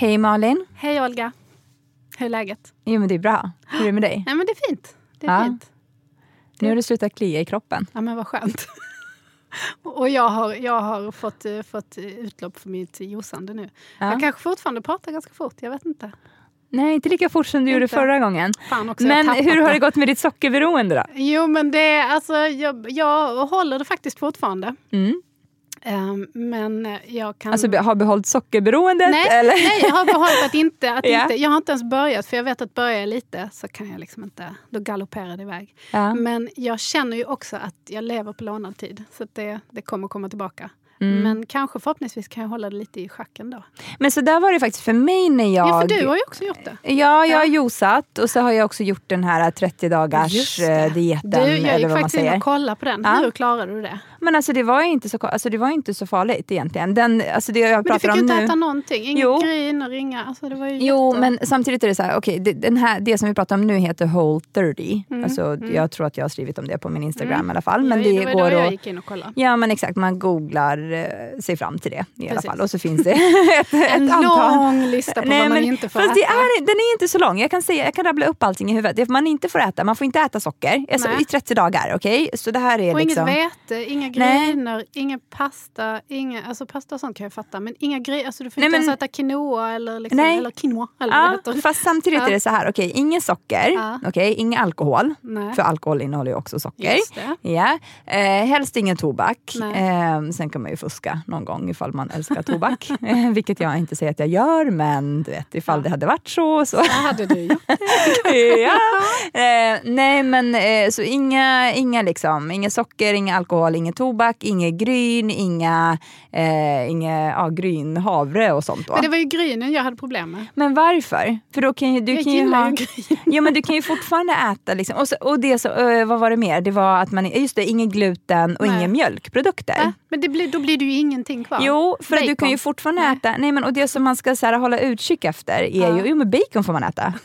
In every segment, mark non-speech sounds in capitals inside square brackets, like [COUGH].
Hej Malin. Hej Olga. Hur är läget? Jo men det är bra. Hur är det med dig? Nej men det är fint. Det är Ja. fint. Nu har du slutat klia i kroppen. Ja men vad skönt. [LAUGHS] Och jag har, jag har fått, eh, fått eh, utlopp för mitt josande nu. Ja. Jag kanske fortfarande pratar ganska fort, jag vet inte. Nej, inte lika fort som du gjorde Inte. förra gången. Fan också, Men hur har det gått med ditt sockerberoende då? Jo men det alltså, jag, jag håller det faktiskt fortfarande. Mm. Ehm, men jag kan... Alltså har behållit sockerberoendet? nej, eller? nej, jag har behållit att inte, att [LAUGHS] Ja. inte... Jag har inte ens börjat, för jag vet att börjar jag lite så kan jag liksom inte... Då galopperar det iväg. Ja. Men jag känner ju också att jag lever på lånad tid. Så det, det kommer komma tillbaka. Mm. Men kanske förhoppningsvis kan jag hålla det lite i schacken då. Men så där var det faktiskt för mig när jag... Ja, för du har ju också gjort det. Ja, jag har josat och så har jag också gjort den här 30 dagars Just det. eh, dieten. Du, jag gick faktiskt in och kollade på den. Ja. Hur klarade du det? Men alltså det var inte så, alltså, det var inte så farligt egentligen. Den, alltså, det jag Men du fick ju inte nu... äta någonting. Inga Jo. och inga... Alltså det var ju Jo, jätte- men samtidigt är det så här, okej, det, den här, det som vi pratar om nu heter Whole 30. Alltså, Jag tror att jag har skrivit om det på min Instagram i alla fall. Men Ja, det, det var går då jag gick in och kollade. Ja men exakt, man googlar eh, sig fram till det i alla Precis. fall. Och så finns det [LAUGHS] ett, En ett antal. lång lista på vad man inte får äta. det är, den är inte så lång. Jag kan, säga, jag kan rabbla upp allting i huvudet. Det man inte får äta, man får inte äta socker alltså, Nej. i 30 dagar. okej? Så det här är Och liksom... inget vete, inga Nej. grynor, ingen pasta. Inga, alltså pasta och sånt kan jag fatta. Men inga grejer. Alltså du får Nej, inte men- ens äta quinoa eller, liksom, Nej. eller quinoa. Eller vad det Ja, fast samtidigt Ja. är det så här, okej, ingen socker, Ja. okej, ingen alkohol. Nej. För alkohol innehåller ju också socker. Ja. Eh, helst ingen tobak. Eh, sen kan man ju fuska någon gång ifall man älskar tobak. [LAUGHS] eh, vilket jag inte säger att jag gör, men du vet, ifall Ja. det hade varit så. så. Vad hade du gjort? [LAUGHS] ja. eh, nej men eh, så inga, inga liksom, inga socker, inga alkohol, inga tobak, inga gryn, inga, eh, inga ja, gryn, havre och sånt. Då. Men det var ju grynen jag hade problem med. Men varför? För då kan ju, du Jag kan ju ha... ju gryn. [LAUGHS] Ja men du kan ju fortfarande äta liksom. Och, så, och det så, eh, vad var det mer? Det var att man, just det, ingen gluten och inga mjölkprodukter. Va? Men det blir, då blir det ju ingenting kvar. Jo, för att du Bacon. kan ju fortfarande Nej. äta, nej men och det som man ska så här, hålla utkik efter är Ja. ju, jo men bacon får man äta. [LAUGHS]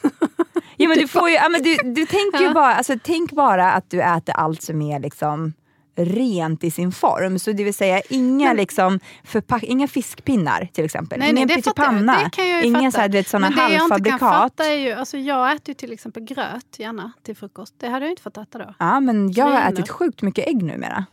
Jo men du får ju, ja, men du, du tänker ju Ja. bara, alltså tänk bara att du äter allt som är liksom rent i sin form. Så det vill säga inga, liksom, förpack, inga fiskpinnar till exempel. Nej, Ingen pyttipanna. Fatta. så här, du vet, såna Men det jag inte kan fatta är ju, alltså jag äter ju till exempel gröt gärna till frukost. Det hade jag inte fått äta då. Ja, men jag har Griner. ätit sjukt mycket ägg numera.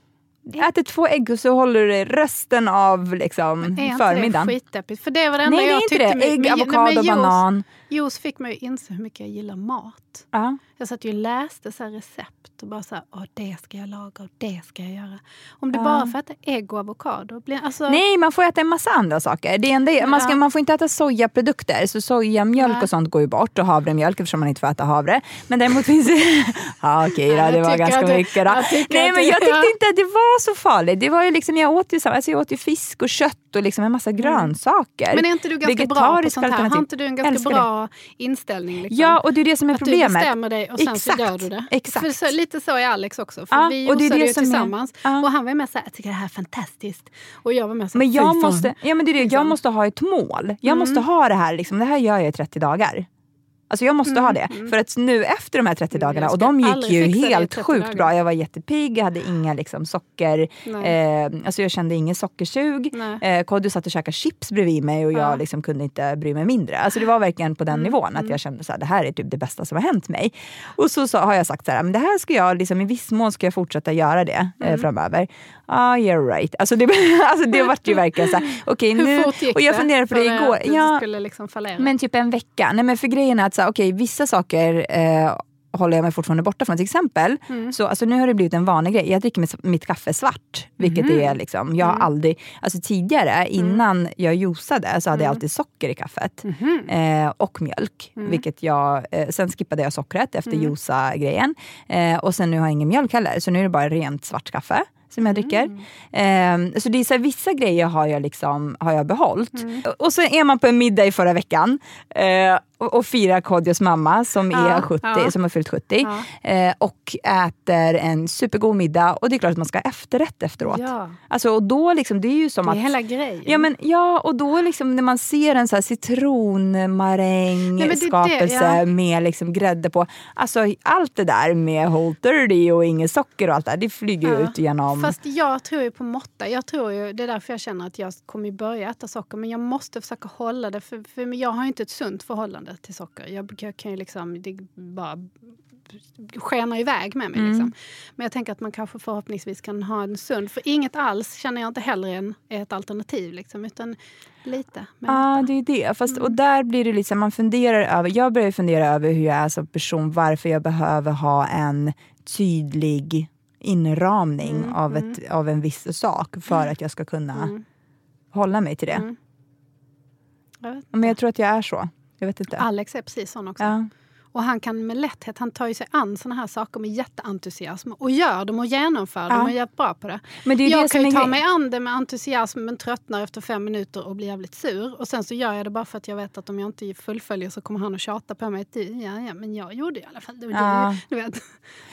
Jag äter två ägg och så håller du det resten av liksom, Är inte förmiddagen. det skitdeppigt? För det var det enda Nej, det är jag inte tyckte det. Ägg, med- avokado, juice- banan. Juice fick mig att inse hur mycket jag gillar mat. Ja. Jag satt ju och läste så recept och bara så här, Åh, det ska jag laga och det ska jag göra. Om du Ja. bara får äta ägg och avokado. Blir, alltså, Nej, man får äta en massa andra saker. Det enda, är- man, ska, man får inte äta sojaprodukter, så sojamjölk Nej. och sånt går ju bort och havremjölk eftersom man inte får äta havre. Men däremot finns det... [LAUGHS] ja, okej då, Nej, det jag var ganska mycket. Då. jag Nej, men jag tyckte inte att det var så farligt. Det var ju liksom, jag åt ju, alltså jag åt ju fisk och kött och liksom en massa grönsaker. Mm. men är inte du ganska bra på sånt här? Har inte du en ganska Älskar det. bra inställning? Liksom? Ja, och det är det som är att du problemet. bestämmer dig och sen Exakt, så gör du det. exakt. För så, lite så är Alex också. För Ja, vi och det är det ju som är- tillsammans. ja. Och han var med så här, jag tycker det här är fantastiskt. Och jag var med så här, Men "Fy jag fan." måste, ja, men det är det, jag Liksom. måste ha ett mål. Jag måste ha det här, liksom, det här gör jag i 30 dagar. Alltså jag måste ha det. För att nu efter de här 30 Mm, dagarna, och de gick ju det helt 30 sjukt dagar. bra. Jag var jättepigg, jag hade inga liksom, socker, eh, alltså jag kände ingen sockersug. Eh, Kodjo satt och käkade chips bredvid mig och jag Ja. Mm, liksom kunde inte bry mig mindre. Alltså det var verkligen på den nivån att jag kände att det här är typ det bästa som har hänt mig. Och så, så har jag sagt så här, men det här ska jag, liksom, i viss mån ska jag fortsätta göra det eh, Mm. framöver. Ja, ah, you're right. Alltså det, [LAUGHS] alltså det vart ju verkligen så här, okej nu, fort gick och jag det funderade på det igår. Du Ja, liksom men typ en vecka. Nej men för grejen är att så, här, okej, vissa saker eh, håller jag mig fortfarande borta från. Till exempel, Mm. så, alltså, nu har det blivit en vanlig grej. Jag dricker mitt, mitt kaffe svart. Vilket Mhm. är liksom, jag har Mm. aldrig, alltså tidigare innan jag juicade så hade jag alltid socker i kaffet. Mhm. Eh, och mjölk. Mm. Vilket jag, eh, sen skippade jag sockret efter Mm. juica-grejen. Eh, och sen nu har jag ingen mjölk heller, så nu är det bara rent svart kaffe som jag dricker. Mm. Eh, så det är så här, vissa grejer har jag, liksom, har jag behållit. Mm. Och så är man på en middag i förra veckan eh, och, och firar Kodjos mamma som, Ja, är 70, ja. som har fyllt 70. Ja. Eh, och äter en supergod middag och det är klart att man ska ha efterrätt efteråt. Ja, Alltså, och då liksom, det är ju som det är att hela grejen. Ja, men, ja, och då liksom när man ser en så här citronmaräng Nej, men det är skapelse det, ja. med liksom grädde på. Alltså allt det där med Whole 30 och inget socker och allt det där, det flyger ju ut genom... Fast jag tror ju på måtta. Jag tror ju, det är därför jag känner att jag kommer börja äta socker. Men jag måste försöka hålla det. För, för jag har ju inte ett sunt förhållande till socker. Jag, jag kan ju liksom, det bara skenar iväg med mig. Mm. Liksom. Men jag tänker att man kanske förhoppningsvis kan ha en sund. För inget alls känner jag inte heller är ett alternativ. Liksom, utan lite. Ja, måtta. det är det. Fast, Mm. Och där blir det liksom, man funderar över, jag börjar fundera över hur jag är som person, varför jag behöver ha en tydlig inramning Mm, av, mm. ett, av en viss sak för att jag ska kunna Mm. hålla mig till det. Mm. Jag Men jag tror att jag är så. Jag vet inte. Alex är precis sån också. Ja. Och han kan med lätthet, han tar ju sig an såna här saker med jätteentusiasm och gör dem och genomför dem Ja. och är bra på det. Men det är jag det kan ju ta mig an det med entusiasm men tröttnar efter fem minuter och blir jävligt sur. Och sen så gör jag det bara för att jag vet att om jag inte fullföljer så kommer han att tjata på mig. du, Ja, ja, men jag gjorde i alla fall och Ja. Du, du vet.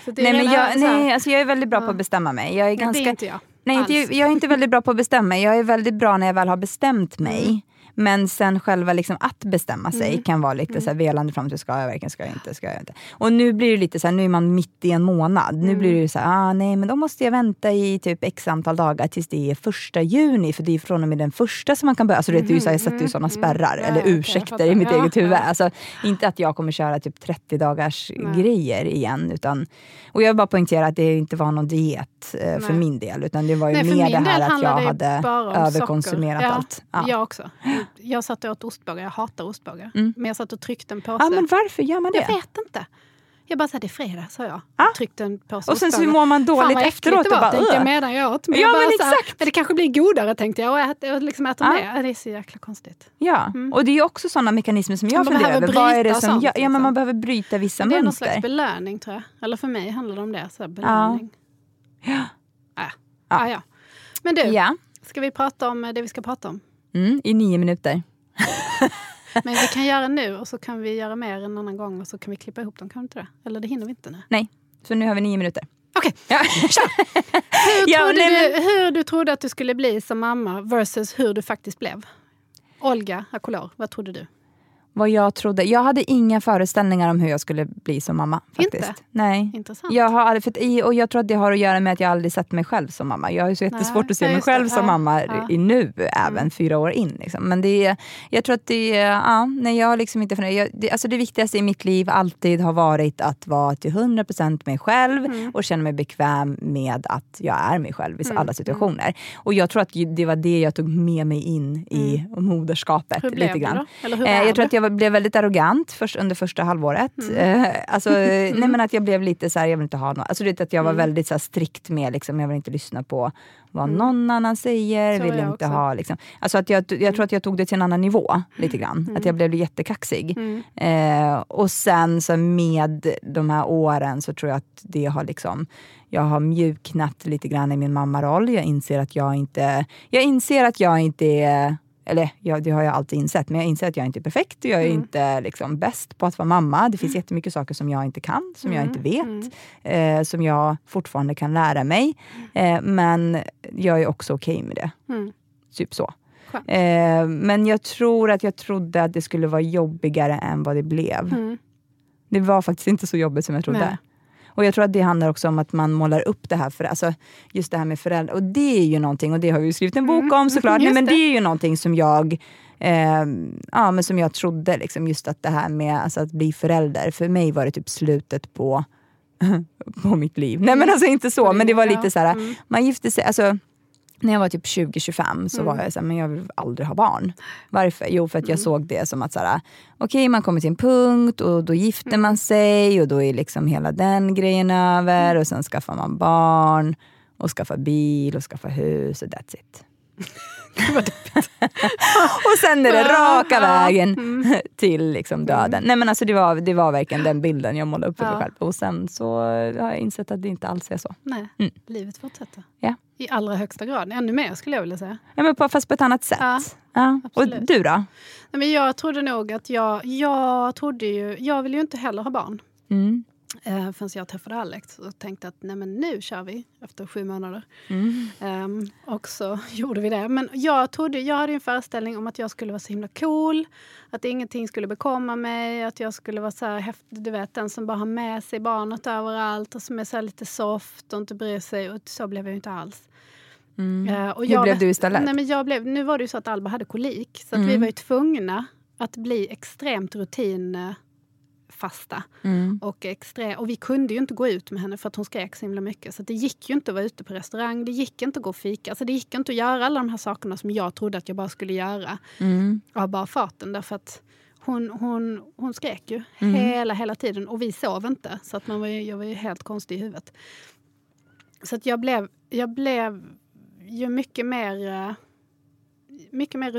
[LAUGHS] Nej, men jag, nej alltså jag är väldigt bra på Ja. att bestämma mig. Jag är Nej, det ganska, är inte jag. nej, inte, jag är inte väldigt bra på att bestämma mig. Jag är väldigt bra när jag väl har bestämt mig. Mm. Men sen själva liksom att bestämma sig Mm. kan vara lite Mm. så här velande fram till ska jag verkligen, ska jag inte, ska jag inte. Och nu blir det lite så här, nu är man mitt i en månad. Nu Mm. blir det så här, ah, nej men då måste jag vänta i typ x antal dagar tills det är första juni. För det är från och med den första som man kan börja. Alltså, så här, jag sätter ju Mhm, sådana mm, spärrar, ja, eller ursäkter i mitt Ja, eget huvud. ja. Alltså, inte att jag kommer köra typ 30 dagars Nej. grejer igen. Utan, och jag vill bara poängtera att det inte var någon diet eh, för min del. Utan det var ju Nej, mer det här att jag det hade överkonsumerat socker. allt. Ja, Ja. Jag också. Jag satt och åt ostbågar. Jag hatar ostbågar. Mm. Men jag satt och tryckte en påse. ja, men varför gör man det? Jag vet inte. Jag bara sa det är fredag, sa jag. Ja. Tryckte en påse Och sen så mår man Fan dåligt vad äckligt efteråt. det och var, bara, tänkte jag medan jag åt. Men Ja, jag bara men här, men det kanske blir godare tänkte jag och, ät, och liksom Ja. det. Ja, Det är så jäkla konstigt. Ja, Mm. och det är också sådana mekanismer som jag Man funderar över. Vad är det som sånt, gör, ja, men liksom. man behöver bryta vissa det är någon mönster. slags belöning tror jag. Eller för mig handlar det om det. Så här, belöning. Ja. Äh. Ja. Ja. Ja, Men du, ska vi prata om det vi ska prata om? Mm, i nio minuter. [LAUGHS] Men vi kan göra nu och så kan vi göra mer en annan gång och så kan vi klippa ihop dem. Kan vi inte det? Eller det hinner vi inte nu. Nej, så nu har vi nio minuter. Okej, Ja. hur, [LAUGHS] Ja, du, hur du trodde att du skulle bli som mamma versus hur du faktiskt blev? Olga Akolor, vad trodde du? Vad jag trodde. Jag hade inga föreställningar om hur jag skulle bli som mamma. Inte? faktiskt. Nej. Intressant. Jag har för och jag tror att det har att göra med att jag aldrig sett mig själv som mamma. Jag har ju så jättesvårt Nej, att se mig själv som mamma ja. i nu, även Mm. fyra år in. Liksom. Men det jag tror att det ja, nej, jag liksom inte. Jag, det, alltså det viktigaste i mitt liv alltid har varit att vara till 100% mig själv Mm. och känna mig bekväm med att jag är mig själv i Mm, alla situationer. Och jag tror att det var det jag tog med mig in i moderskapet. Mm. hur blev lite grann. du då? Eller hur Eh, jag tror att jag var- blev väldigt arrogant först, under första halvåret. Mm. Eh, alltså, [LAUGHS] nej, men att jag blev lite så här, jag vill inte ha något. Alltså, det, att jag var Mm. väldigt så här, strikt med, liksom, jag vill inte lyssna på vad Mm. någon annan säger. Så vill jag inte också. ha, liksom. alltså, att jag, jag tror att jag tog det till en annan nivå, lite grann. Mm. Att jag blev jättekaxig. Mm. Eh, och sen så med de här åren så tror jag att det har liksom jag har mjuknat lite grann i min mammaroll. Jag inser att jag inte, jag inser att jag inte är eller ja, det har jag alltid insett, men jag inser att jag inte är perfekt. Jag är Mm. inte liksom, bäst på att vara mamma. Det finns jättemycket saker som jag inte kan, som jag Mm, inte vet. mm. Eh, som jag fortfarande kan lära mig. Eh, men jag är också okej med det. Mm. Typ så. Eh, men jag tror att jag trodde att det skulle vara jobbigare än vad det blev. Mm. Det var faktiskt inte så jobbigt som jag trodde. Nej. Och jag tror att det handlar också om att man målar upp det här, för, alltså, just det här med föräldrar. Och det är ju någonting, och det har vi ju skrivit en bok Mm, om såklart, Nej, men det. det. är ju någonting som jag eh, ja, men som jag trodde, liksom, just att det här med alltså, att bli förälder, för mig var det typ slutet på, [LAUGHS] på mitt liv. Nej men alltså inte så, men det var lite så här, Mm. man gifte sig, alltså när jag var typ 20-25 så var jag så här, men jag vill aldrig ha barn. Varför? Jo, för att jag såg det som att så här, okej, man kommer till en punkt och då gifter man sig och då är liksom hela den grejen över och sen skaffar man barn och skaffar bil och skaffar hus och that's it. [LAUGHS] [LAUGHS] och sen är det raka vägen [LAUGHS] till liksom döden. Nej men alltså det var, det var verkligen den bilden jag målade upp för mig själv. Och sen så har jag insett att det inte alls är så. Nej, Mm. livet fortsätter. Ja. I allra högsta grad. Ännu mer skulle jag vilja säga. Ja, men på, fast på ett annat sätt. Ja, Ja. Och du då? Nej, men jag trodde nog att jag... Jag trodde ju... Jag ville ju inte heller ha barn. Mm. Eh, förrän jag träffade Alex och tänkte att nej men nu kör vi efter sju månader. Mm. Ehm, och så [LAUGHS] gjorde vi det. Men jag, trodde, jag hade en föreställning om att jag skulle vara så himla cool. Att ingenting skulle bekomma mig. Att jag skulle vara så här häftig, du vet den som bara har med sig barnet överallt och som är så lite soft och inte bryr sig. Och så blev jag inte alls. Eh, och Hur jag, blev du istället? Nej, men jag blev, nu var det ju så att Alba hade kolik. Så att vi Mm. var ju tvungna att bli extremt rutinfasta. Mm. Och, extre- och vi kunde ju inte gå ut med henne för att hon skrek så himla mycket. Så det gick ju inte att vara ute på restaurang, det gick inte att gå och fika. Alltså det gick inte att göra alla de här sakerna som jag trodde att jag bara skulle göra Mm. av bara farten. Därför att hon, hon, hon skrek ju Mm. hela, hela tiden och vi sov inte. Så att man var ju, jag var ju helt konstig i huvudet. Så att jag blev, jag blev ju mycket mer, eh, mycket mer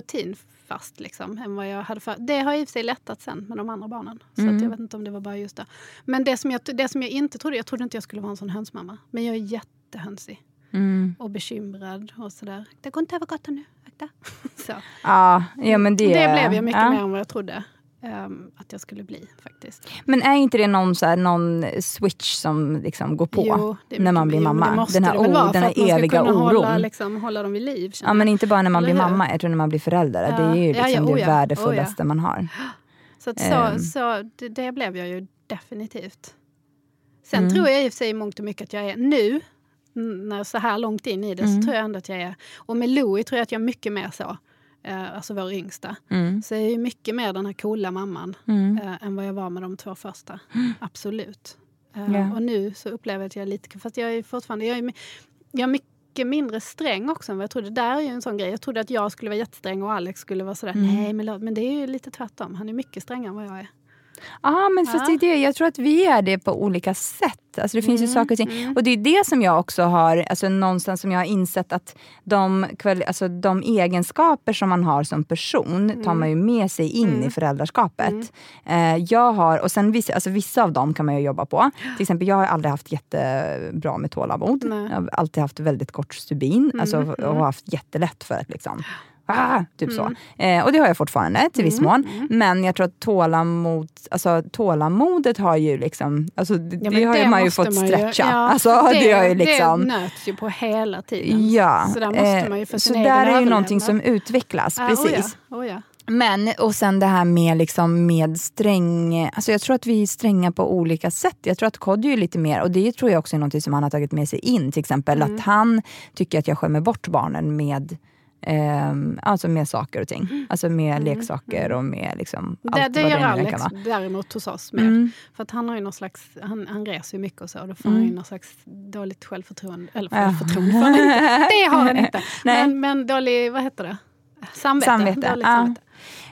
rutinfast liksom, än vad jag hade för. Det har i och för sig lättat sen med de andra barnen. Så Mm. jag vet inte om det var bara just det. Men det som, jag, det som jag inte trodde, jag trodde inte jag skulle vara en sån hönsmamma. Men jag är jättehönsig Mm. och bekymrad och sådär. Det går inte över gatan nu, akta. [LAUGHS] så. Ja, ja, men det, Det blev jag mycket ja. mer än vad jag trodde ehm, att jag skulle bli faktiskt. Men är inte det någon, så här, någon switch som liksom går på Jo, när man blir jo, mamma? Det måste den här, o- vara den för här att man ska eviga oron. Hålla, liksom, hålla dem vid liv. Ja, men inte bara när man Eller blir hur? mamma, jag tror när man blir förälder. Ja. Det är ju Ja, liksom ja, oh det ja, värdefullaste oh man har. [GASPS] Så, att så, Ehm. så det, det blev jag ju definitivt. Sen Mm. tror jag i och för sig i mångt och mycket att jag är nu, när så här långt in i det, Mm. så tror jag ändå att jag är... Och med Louie tror jag att jag är mycket mer så. Eh, alltså vår yngsta. Mm. Så jag är ju mycket mer den här coola mamman Mm. eh, än vad jag var med de två första. [GASPS] Absolut. Eh, Ja. Och nu så upplever jag att jag är lite... Fast jag är fortfarande... Jag är, jag är mycket mindre sträng också än vad jag trodde. Där är ju en sån grej. Jag trodde att jag skulle vara jättesträng och Alex skulle vara sådär, Mm. nej men, låt-" men det är ju lite tvärtom. Han är mycket strängare än vad jag är. Ja, men fast Ja. är det. jag tror att vi är det på olika sätt. Alltså det finns ju Mm, saker och ting. mm. Och det är det som jag också har, alltså någonstans som jag har insett att de, alltså de egenskaper som man har som person tar man ju med sig in Mm. i föräldraskapet. Eh, jag har, och sen vissa, alltså vissa av dem kan man ju jobba på. Till exempel jag har aldrig haft jättebra med tålamod. Nej. Jag har alltid haft väldigt kort stubin alltså, Mm, och haft jättelätt för att liksom Ah, typ så. Mm. Eh, och det har jag fortfarande till viss mån. Men jag tror att tålamod, alltså, tålamodet har ju liksom, alltså, det, Ja, det har ju man ju fått man stretcha. ja, alltså, [LAUGHS] det, har ju det liksom, nöts ju på hela tiden. ja, Så där måste eh, man ju för så sin där egen är ju någonting som utvecklas. Ja, precis. Oh ja, oh ja. Men, och sen det här med, liksom, med sträng... Alltså jag tror att vi är stränga på olika sätt. Jag tror att Kodjo är lite mer, och det tror jag också är något som han har tagit med sig in. Till exempel Mm. att han tycker att jag skämmer bort barnen med ehm, alltså med saker och ting. Alltså med leksaker och med liksom Mm. Det, allt det vad gör kan Alex vara. däremot hos oss mer. Mm. För att han har ju någon slags, han, han reser ju mycket och så. Då får Mm. han ju någon slags dåligt självförtroende. Eller Ja. självförtroende får han inte. [LAUGHS] Det har han inte. Men, men dålig, vad heter det? Samvete. Samvete, Dåligt ja.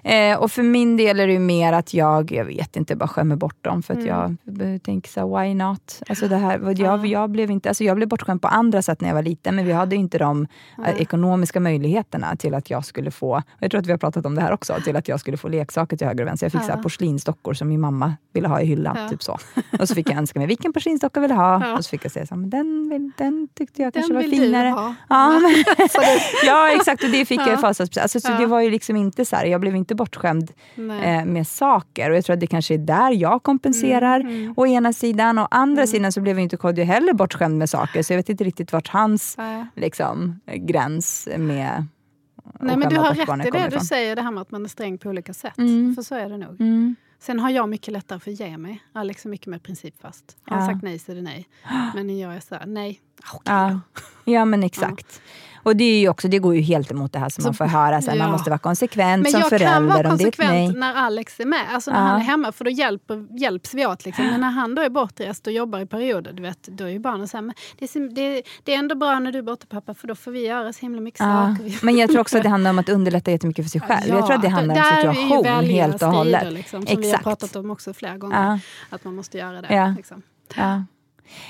Eh, och för min del är det mer att jag, jag vet inte, bara skämmer bort dem för att Mm. jag tänker så why not? Alltså det här, jag, jag, blev inte, alltså jag blev bortskämd på andra sätt när jag var liten, men vi hade inte de Nej. ekonomiska möjligheterna till att jag skulle få, jag tror att vi har pratat om det här också, till att jag skulle få leksaker till höger och vänster. Jag fick så Ja. porslinsdockor som min mamma ville ha i hyllan. Ja. Typ så. Och så fick jag önska mig vilken porslinsdocka jag ville ha. Ja. Och så fick jag säga så här, men den, vill, den tyckte jag Den kanske var finare. Ja, men, [LAUGHS] Så ja exakt, och det fick jag i födelsedagspresent. Alltså, så. Det var ju liksom inte så här, jag blev inte bortskämd nej. eh, med saker. Och jag tror att det kanske är där jag kompenserar Mm, mm. å ena sidan. Å andra Mm. sidan så blev ju inte Kodjo heller bortskämd med saker. Så jag vet inte riktigt vart hans liksom, gräns med Nej, men du har rätt i det du säger, det här med att man är sträng på olika sätt. Mm. För så är det nog. Mm. Sen har jag mycket lättare för att ge mig. Alex är mycket mer principfast. Har han Ja. sagt nej så är det nej. Men jag är så här, nej, ah, okej Ja. då. Ja men [LAUGHS] exakt. Och det, är ju också, det går ju helt emot det här som Så- man får höra sen. ja. Man måste vara konsekvent Men som jag kan förälder. vara det är ett nej. konsekvent när Alex är med, alltså när Ja. han är hemma, för då hjälper, hjälps vi åt. Liksom. Men när han då är bortrest och jobbar i perioder, du vet, då är ju barnen så här, men det, är, så- det, det är ändå bra när du är borta pappa, för då får vi göra så himla mycket Ja. saker. [LAUGHS] Men jag tror också att det handlar om att underlätta jättemycket för sig själv. jag tror att det handlar om situation helt och hållet. Liksom, som vi har Exakt. pratat om också flera gånger. Att man måste göra det. Liksom. Ja.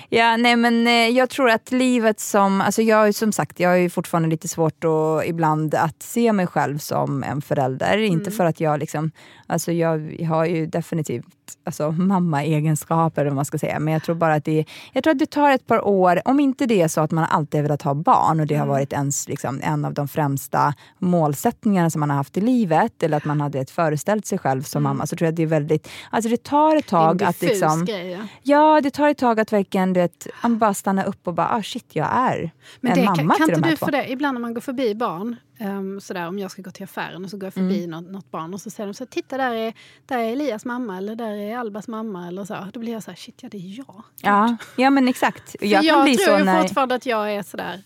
Ja, nej men eh, jag tror att livet som, alltså jag som sagt, jag har ju fortfarande lite svårt att, ibland att se mig själv som en förälder. Inte Mm. för att jag liksom, alltså jag har ju definitivt alltså mamma-egenskaper vad man ska säga. Men jag tror bara att det, jag tror att det tar ett par år, om inte det är så att man alltid velat ha barn och det har Mm. varit ens, liksom, en av de främsta målsättningarna som man har haft i livet, eller att man hade ett föreställt sig själv som mamma, så tror jag att det är väldigt, alltså det tar ett Mm. Tag att liksom grej. Ja. Ja, det tar ett tag att verkligen du vet, bara stanna upp och bara, ah, shit, jag är Men en det, mamma kan, kan till de inte här du två. ibland när man går förbi barn, um, sådär, om jag ska gå till affären och så går jag förbi Mm. något, något barn och så säger de så titta där är, där är Elias mamma eller där är Albas mamma eller så. Då blir jag så här, shit ja det är jag. Ja, ja, men exakt. Jag jag, tror när... fortfarande att jag är sådär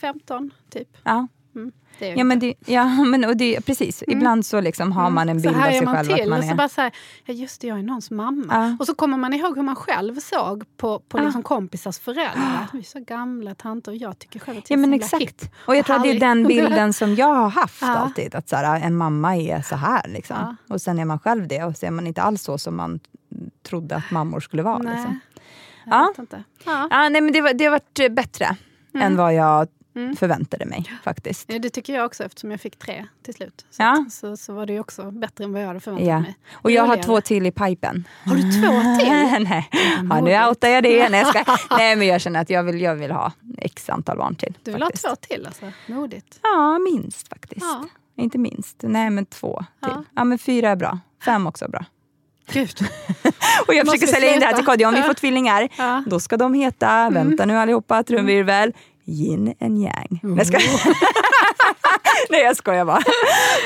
15 typ. Ja, Mm, ja, men det, ja, [LAUGHS] men och det, precis. Ibland så liksom har man en bild av sig är själv att till man och så är... bara så här, ja just det, jag är någons mamma. Ja. Och så kommer man ihåg hur man själv såg på, på Ja. liksom kompisars föräldrar. [GASPS] Vi är så gamla tanter och jag tycker själv att Ja jag är men så himla exakt. hipp Och jag tror att det är den bilden som jag har haft [LAUGHS] Ja. alltid. Att så här, en mamma är så här. Liksom. Ja. Och sen är man själv det och så är man inte alls så som man trodde att mammor skulle vara. Nej, Liksom. Ja. Ja. Ja, nej, men det, var, det har varit bättre Mm. än vad jag förväntade mig faktiskt. Ja, det tycker jag också eftersom jag fick tre till slut. Så, Ja. så, så var det ju också bättre än vad jag hade förväntat Ja. mig. Och jag har Roligare. två till i pipen. Har du två till? [LAUGHS] Nej, ja, nu outar jag det. Nej, jag ska. [LAUGHS] Nej, men jag känner att jag vill, jag vill ha x antal barn till. Du vill ha faktiskt. två till alltså? Modigt. Ja, minst faktiskt. Ja. Inte minst. Nej, men två till. Ja. Men fyra är bra. Fem också är bra. Gud. [LAUGHS] Och jag Måste försöker sälja in det här till? Kodjo. Om vi får tvillingar, Ja. Mm. då ska de heta, vänta nu allihopa, trumvirvel, yin and yang. Nej, jag skojar. [LAUGHS] Nej, jag skojar bara.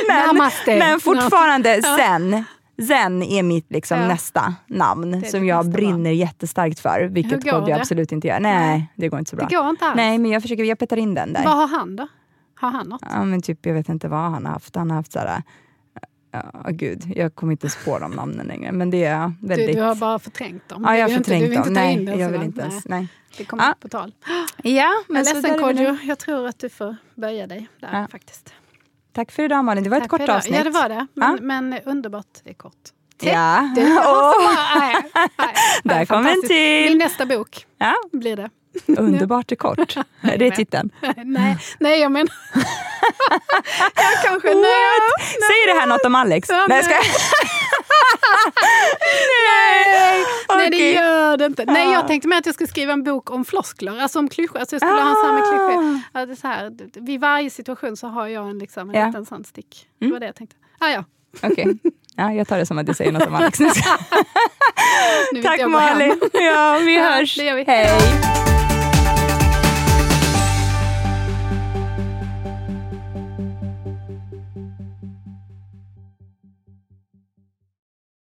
Men, Namaste. men fortfarande zen. Zen är mitt liksom Ja. nästa namn som jag brinner jättestarkt för. Vilket Kodjo absolut inte gör. Nej, det går inte så bra. Det går inte alls. Nej, men jag försöker, jag petar in den där. Vad har han då? Har han något? Ja, men typ, jag vet inte vad han har haft. Han har haft såhär... Ja, gud, jag kommer inte ens på de namnen längre. Men det är Du, väldigt... du har bara förträngt dem. ja, jag Du har vill inte- du förträngt vill dem. inte Nej, jag vill inte ens. Nej. Det kommer Ja. inte på tal. Ja, Jag men är ledsen där är nu. Kodjo, jag tror att du får böja dig där Ja. faktiskt. Tack för idag Malin, det var ett Tack kort för idag. avsnitt. Ja det var det, men, Ja. men underbart är kort. Ja. Det, Åh, [LAUGHS] nej, nej, Där kom en till. Min nästa bok ja, blir det. underbart är kort. [LAUGHS] Det är titeln. [LAUGHS] nej, nej, jag menar... jag kanske... Nej, det här något om Alex? Ja, nej, jag [LAUGHS] nej. nej, det gör det inte. Nej, Ja. jag tänkte med att jag skulle skriva en bok om floskler, alltså om klyschor. Alltså jag skulle ha en sån med Ah. klyschor. Ja, så här, vid varje situation så har jag en, liksom, en Ja. liten sån stick. Det var det jag tänkte. Ah, ja. Okej, ja, jag tar det som att du säger något om Alex. [LAUGHS] Nu Tack. Malin. Ja, vi [LAUGHS] Ja, hörs. gör vi. Hej.